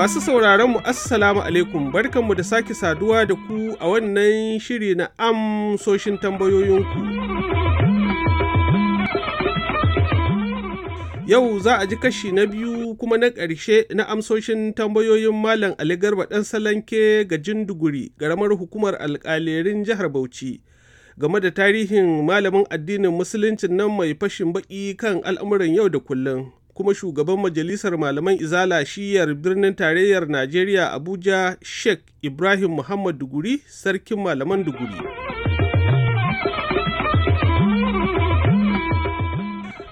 Masu sauraron mu Assalamu alaikum barkanmu da sake saduwa da ku a wannan shiri na amsoshin tambayoyinku. Yau za a ji kashi na biyu kuma na ƙarshe na amsoshin tambayoyin Malam Ali Garba ɗan Salanke ga Jinduguri, ƙaramar hukumar alƙalerin jihar Bauchi. Game da tarihin malamin addinin Musuluncin nan mai fashin baƙi kan al'amuran yau da kullum. kuma shugaban majalisar malaman izala shiyar birnin tarayyar najeriya abuja sheikh ibrahim muhammad duguri sarkin malaman duguri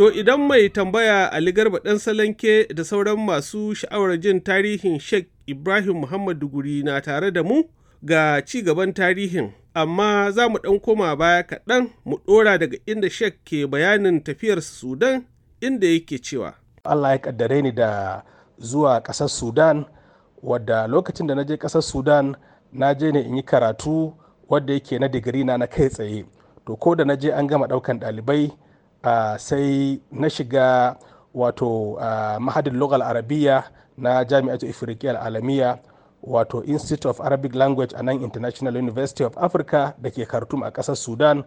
to idan mai tambaya ali garba dan salanke da sauran masu sha'awar jin tarihin sheikh ibrahim muhammad duguri na tare da mu ga ci gaban tarihin amma za mu ɗan koma baya kaɗan mu ɗora daga inda sheikh ke bayanin tafiyar sudan inda yake cewa. Allah ya kaddare ni da zuwa ƙasar Sudan wadda lokacin da na je ƙasar Sudan na je ne in yi karatu wadda yake na digiri na na kai tsaye. To ko da na je an gama ɗaukan ɗalibai sai na shiga wato mahadin logal arabiya na jami'atu ifriqiya alamiya wato institute of arabic language a nan international university of africa da ke khartoum a ƙasar sudan.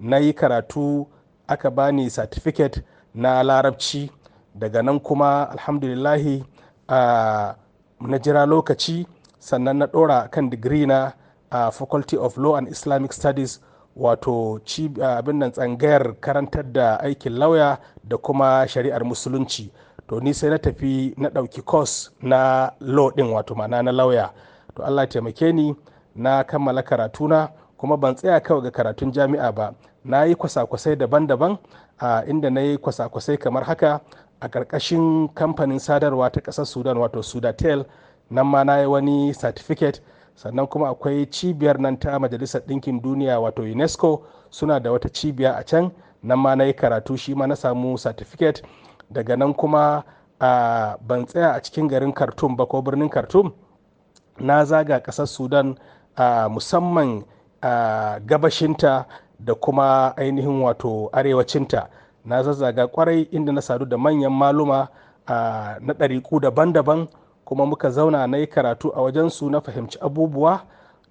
Na yi karatu aka bani certificate na larabci. Daga nan kuma alhamdulillahi uh, na jira lokaci sannan na ɗora kan digiri na a faculty of law and islamic studies wato abin nan tsangayar karantar da aikin lauya da kuma shari'ar musulunci. To ni sai na tafi na ɗauki course na law ɗin wato ma'ana na lauya to allah taimake ni na kammala karatuna kuma ban tsaya kawai ga karatun jami'a ba. Na yi kwasa-kwasai daban-daban a inda na yi kwasa-kwasai kamar haka a ƙarƙashin kamfanin sadarwa ta ƙasar sudan wato sudatel. Nan ma na yi wani certificate. Sannan kuma akwai cibiyar nan ta majalisar ɗinkin duniya wato unesco. Suna da wata cibiya a can. Nan ma na yi karatu shi ma na samu certificate. Daga nan kuma uh, ban tsaya a cikin garin khartoum ba ko birnin khartoum na zaga ƙasar sudan uh, musamman uh, gabashinta da kuma ainihin wato arewacinta. Na zazzaga ƙwarai inda na sadu da manyan maluma na ɗariƙu daban-daban kuma muka zauna na yi karatu a wajensu na fahimci abubuwa.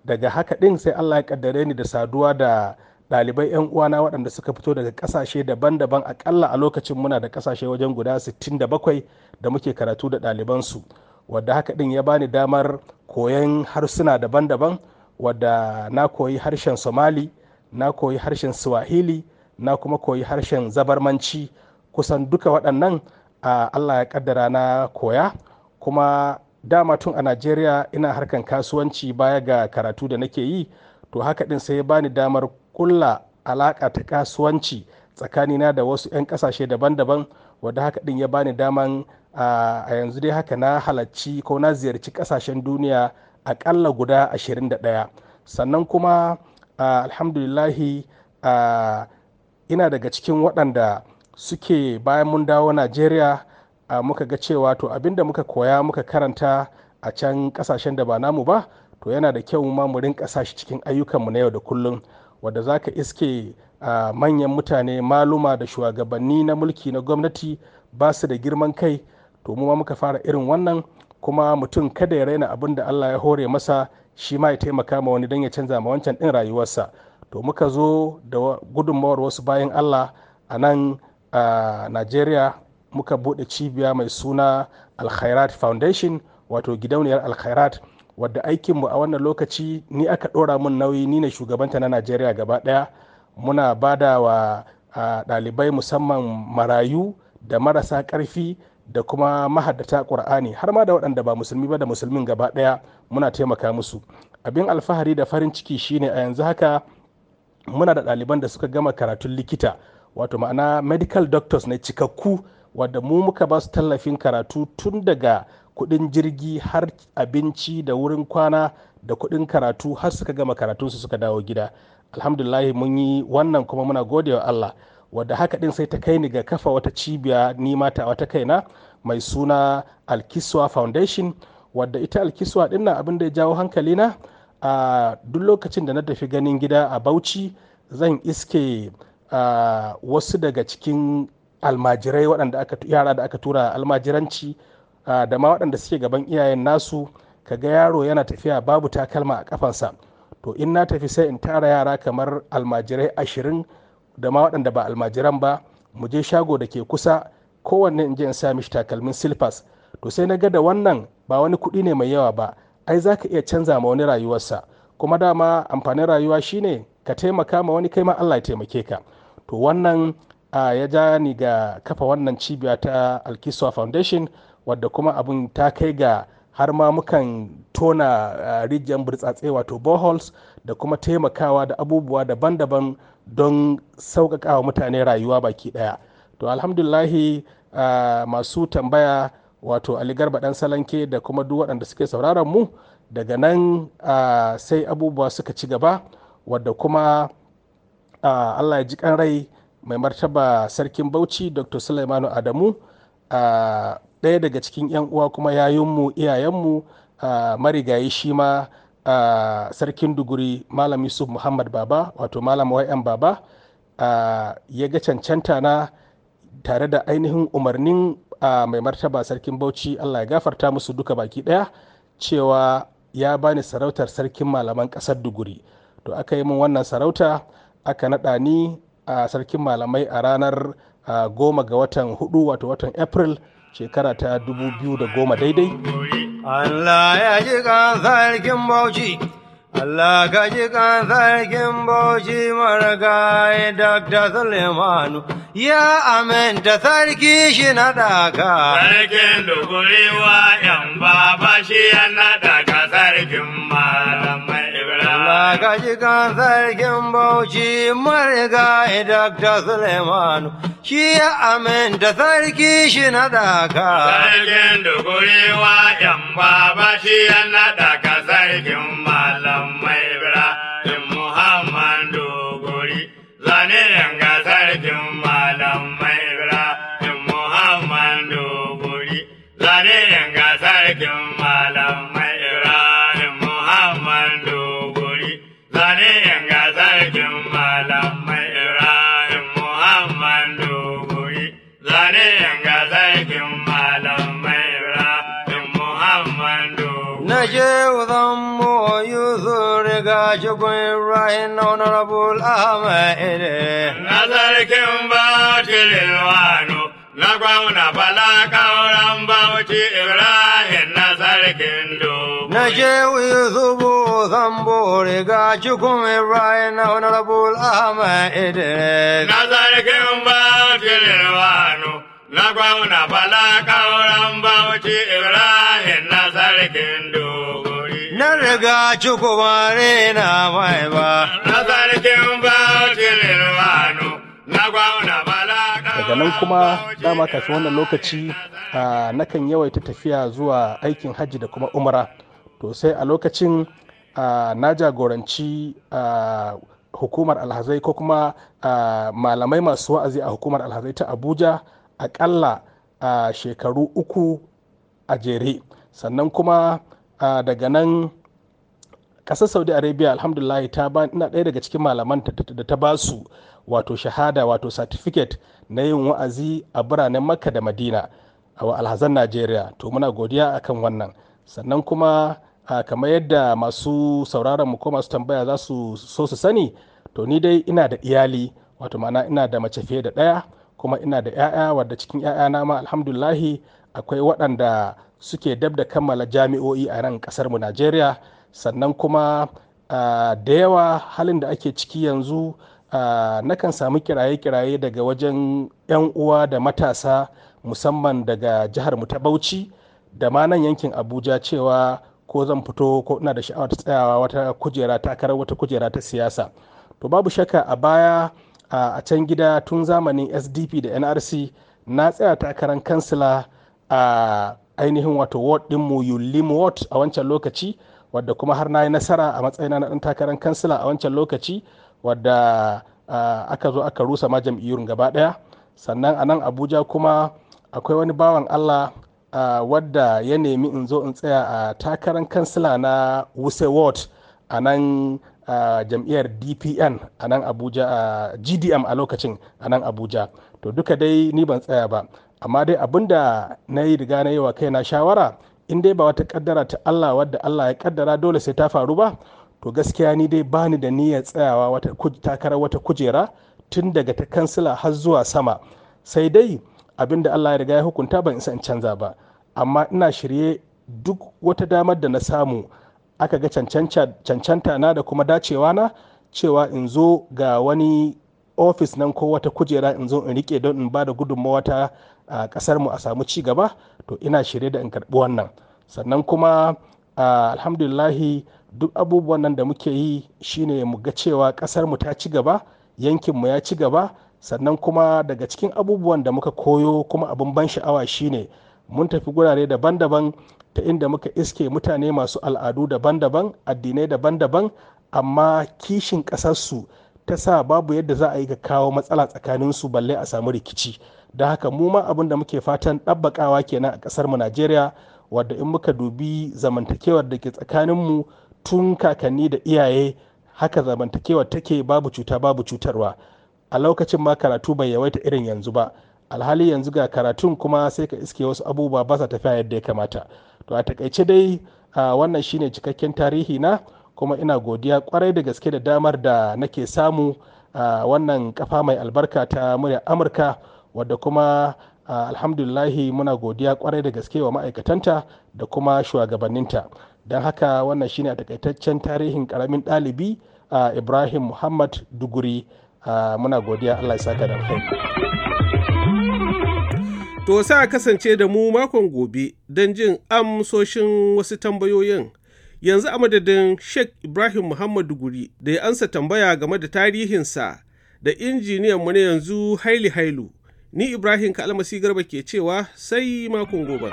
Daga haka ɗin sai allah ya kaddare ni da saduwa da ɗalibai 'yan uwana waɗanda suka fito daga ƙasashe daban-daban akalla a lokacin muna da ƙasashe wajen guda 67 da muke karatu da ɗalibansu. Wadda haka ɗin ya bani damar koyon harsuna daban-daban wadda na koyi harshen somali na koyi harshen swahili na kuma koyi harshen zabarmanci. Kusan duka waɗannan allah ya kaddara na koya. Kuma dama tun a najeriya ina harkan kasuwanci baya ga karatu da nake yi to haka ɗin sai ya bani damar kulla alaƙa ta kasuwanci tsakanina da wasu 'yan ƙasashe daban-daban wadda haka ɗin ya bani daman a yanzu dai haka na halarci ko na ziyarci ƙasashen duniya aƙalla guda 21 sannan kuma alhamdulillahi ina daga cikin waɗanda suke bayan mun dawo najeriya muka ga cewa to abin da muka koya muka karanta a can ƙasashen da ba namu ba to yana da kyau ma mu rinka shi cikin ayyukanmu na yau da kullum wadda za ka iske manyan mutane maluma da shugabanni na mulki na gwamnati ba su da girman kai. To mu ma muka fara irin wannan kuma mutum kada ya raina abin da allah ya hore masa shi ma ya taimaka ma wani don ya canza ma wancan ɗin rayuwarsa. To muka zo da gudunmawar wasu bayan allah a nan a nigeria muka buɗe cibiya mai suna alkhairat foundation wato gidauniyar alkhairat wadda aikinmu a wannan lokaci ni aka ɗora mun nauyi ni ne shugabanta na nigeria gaba ɗaya. Muna ba da wa ɗalibai musamman marayu da marasa ƙarfi da kuma mahaddata ƙur'ani har ma da waɗanda ba musulmi ba da musulmin gaba ɗaya muna taimaka musu. Abin alfahari da farin ciki shine a yanzu haka muna da ɗaliban da suka gama karatun likita wato ma'ana medical doctors na cikakku wadda mu muka ba su tallafin karatu tun daga kuɗin jirgi har abinci da wurin kwana da kuɗin karatu har suka gama karatunsu suka dawo gida. Alhamdulahi mun yi wannan kuma muna gode wa allah. Wadda haka din sai ta kai ni ga kafa wata cibiya ni mata wata kaina mai suna alkiswa foundation. Wadda ita alkiswa ɗin nan abin da ya jawo hankali na a duk lokacin da na tafi ganin gida a bauchi zan iske wasu daga cikin almajirai waɗanda yara da aka tura almajiranci da ma waɗanda suke gaban iyayen nasu kaga yaro yana tafiya babu takalma a kafansa to in na tafi sai in tara yara kamar almajirai ashirin da ma waɗanda ba almajiran ba mu je shago da ke kusa kowanne in je in sa mishi takalmin silfas. To sai na ga da wannan ba wani kuɗi ne mai yawa ba ai za ka iya canza ma wani rayuwarsa. Kuma dama amfanin rayuwa shine ka taimaka ma wani kai ma Allah ya taimake ka. To wannan ya ja ni ga kafa wannan cibiya ta alkiswa foundation wadda kuma abin ta kai ga har ma mukan tona rijiyar burtsatse wato boreholes da kuma taimakawa da abubuwa daban-daban don sauƙaƙa wa mutane rayuwa baki ɗaya. To alhamdulahi masu tambaya wato ali garba ɗan salanke da kuma duk waɗanda suke sauraron mu daga nan sai abubuwa suka ci gaba wadda kuma allah ya ji rai mai martaba sarkin bauchi dr sulaimanu adamu ɗaya daga cikin 'yan uwa kuma yayinmu iyayenmu marigayi shi ma sarkin duguri malam yusuf muhammad baba wato malam wayan baba ya ga cancanta na tare da ainihin umarnin mai martaba sarkin bauchi. Allah ya gafarta musu duka baki ɗaya cewa ya bani sarautar sarkin malaman ƙasar duguri. To aka yi min wannan sarauta aka naɗa ni a sarkin malamai a ranar goma ga watan huɗu wato watan april shekara ta dubu biyu da goma daidai Allah ya ji kan sarkin bauchi Allah ka ji kan sarkin bauchi marigayi Dr. Sulemanu ya aminta sarki shi na daka. Sarkin duguriwa yan baba shi ya naɗa ka sarkin. Allah ji kan sarkin bauchi marigayi Dr. Sulemanu shi ya aminta sarki shi na daka. Sarkin duguriwa yan baba shi ya naɗa ka sarkin malamai Ibrahim Muhammad duguri. Zane yanga sarkin duguri. Na je zan mo Yusuf riga cikin Ibrahim Honorable Ahmed. na sarkin bauchi lilwano na gwamna bala kauran bauchi ibrahim na sarkin dogo Na je Yusufu Zambo riga cikin Ibrahim Honorable Ahmed. na sarkin bauchi lilwano na gwamna bala kauran bauchi ibrahim na sarkin dogori. Na riga na mai ba. na sarkin na gwamna daga nan kuma dama kafin wannan lokaci a nakan yawaita tafiya zuwa aikin hajji da kuma umara. To sai a lokacin a, na jagoranci a, hukumar alhazai ko kuma a, malamai masu wa'azi a hukumar alhazai ta abuja akalla a shekaru uku a jere. Sannan kuma daga nan ƙasar saudi arabia alhamdulillah ta ba ina ɗaya daga cikin malaman da ta ba su wato shahada wato certificate na yin wa'azi a biranen makka da madina a alhazan najeriya. To muna godiya akan wannan. Sannan kuma kamar yadda masu sauraron mu ko masu tambaya za su so su sani to ni dai ina da iyali wato ma'ana ina da mace fiye da ɗaya kuma ina da 'ya'ya wadda cikin 'ya'yana ma alhamdulahi akwai waɗanda suke dab da kammala jami'o'i a ƙasar mu najeriya. Sannan kuma da yawa halin da ake ciki yanzu nakan samu kiraye-kiraye daga wajen 'yan uwa da matasa musamman daga jihar mu ta bauchi da ma nan yankin abuja cewa ko zan fito ko ina da sha'awar tsayawa wata kujera takarar wata kujera ta siyasa. To babu shakka a baya a can gida tun zamanin sdp da nrc na tsaya takarar kansila a ainihin wato ward ɗinmu yulim ward a wancan lokaci wadda kuma har na yi nasara a matsayina na ɗan takarar kansila a wancan lokaci wadda aka zo aka rusa ma jam'iyyun gaba ɗaya. Sannan a nan abuja kuma akwai wani bawan allah wadda ya nemi in zo in tsaya a takarar kansila na wuse ward a nan jam'iyyar dpn a nan abuja a gdm a lokacin a nan abuja. To duka dai ni ban tsaya ba. Amma dai abin da na yi riga na yi wa kaina shawara in dai ba wata kaddara ta allah wadda allah ya kaddara dole sai ta faru ba to gaskiya ni dai bani da niyyar tsayawa wata takarar wata kujera tun daga ta kansila har zuwa sama. Sai dai abin da allah ya riga ya hukunta ban isa in canza ba. Amma ina shirye duk wata damar da na samu aka ga cancanta na da kuma dacewa na cewa in zo ga wani ofis nan ko wata kujera in zo in riƙe don in ba da gudunmawa ta a ƙasar mu a samu ci gaba to ina shirye da in karɓi wannan. Sannan kuma alhamdulillahi duk abubuwan nan da muke yi shine mu ga cewa ƙasar mu ta ci gaba yankin mu ya ci gaba. Sannan kuma daga cikin abubuwan da muka koyo kuma abin ban sha'awa shine mun tafi gurare daban-daban ta inda muka iske mutane masu al'adu daban-daban addinai daban-daban amma kishin ƙasarsu ta sa babu yadda za a yi ga kawo matsala tsakaninsu balle a samu rikici. Da haka mu ma abin da muke fatan ɗabbaƙawa kenan a ƙasar mu najeriya wadda in muka dubi zamantakewar da ke tsakaninmu tun kakanni da iyaye haka zamantakewar take babu cuta babu cutarwa. A lokacin ma karatu bai yawaita irin yanzu ba. Alhali yanzu ga karatun kuma sai ka iske wasu abubuwa ba sa tafiya yadda ya kamata. To a taƙaice dai wannan shine cikakken tarihi na kuma ina godiya ƙwarai da gaske da damar da nake samu a wannan kafa mai albarka ta murya amurka wadda kuma alhamdulillahi muna godiya ƙwarai da gaske wa ma'aikatanta da kuma shugabanninta don haka wannan shine a takaitaccen tarihin ƙaramin ɗalibi ibrahim muhammad duguri muna godiya allah ya saka da To sa kasance da mu makon gobe don jin amsoshin wasu tambayoyin. Yanzu a madadin Sheikh Ibrahim Muhammadu Guri da ya ansa tambaya game da tarihinsa da injiniyan mu na yanzu Haili Hailu. Ni Ibrahim Kalmasi Garba ke cewa sai makon gobe.